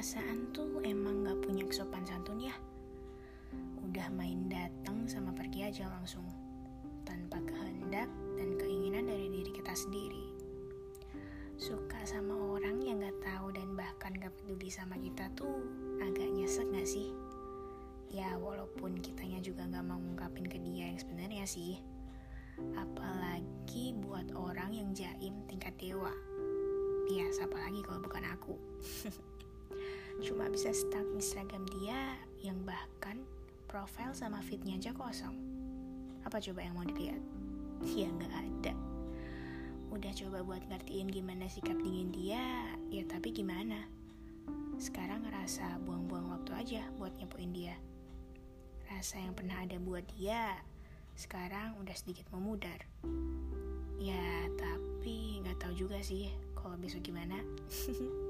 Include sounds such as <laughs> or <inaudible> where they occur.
Perasaan tuh emang gak punya kesopan santun ya. Udah main datang sama pergi aja langsung. Tanpa kehendak dan keinginan dari diri kita sendiri. Suka sama orang yang gak tahu dan bahkan gak peduli sama kita tuh agak nyesek gak sih? Ya walaupun kitanya juga gak mau ngungkapin ke dia yang sebenarnya sih. Apalagi buat orang yang jaim tingkat dewa. Ya, siapa lagi kalau bukan aku. <laughs> Cuma bisa stuck Instagram dia yang bahkan profile sama fitnya aja kosong. Apa coba yang mau dilihat? <laughs> Ya nggak ada. Udah coba buat ngertiin gimana sikap dingin dia, ya tapi gimana? Sekarang ngerasa buang-buang waktu aja buat nyepuin dia. Rasa yang pernah ada buat dia, sekarang udah sedikit memudar. Ya, tapi nggak tahu juga sih kalau besok gimana. <laughs>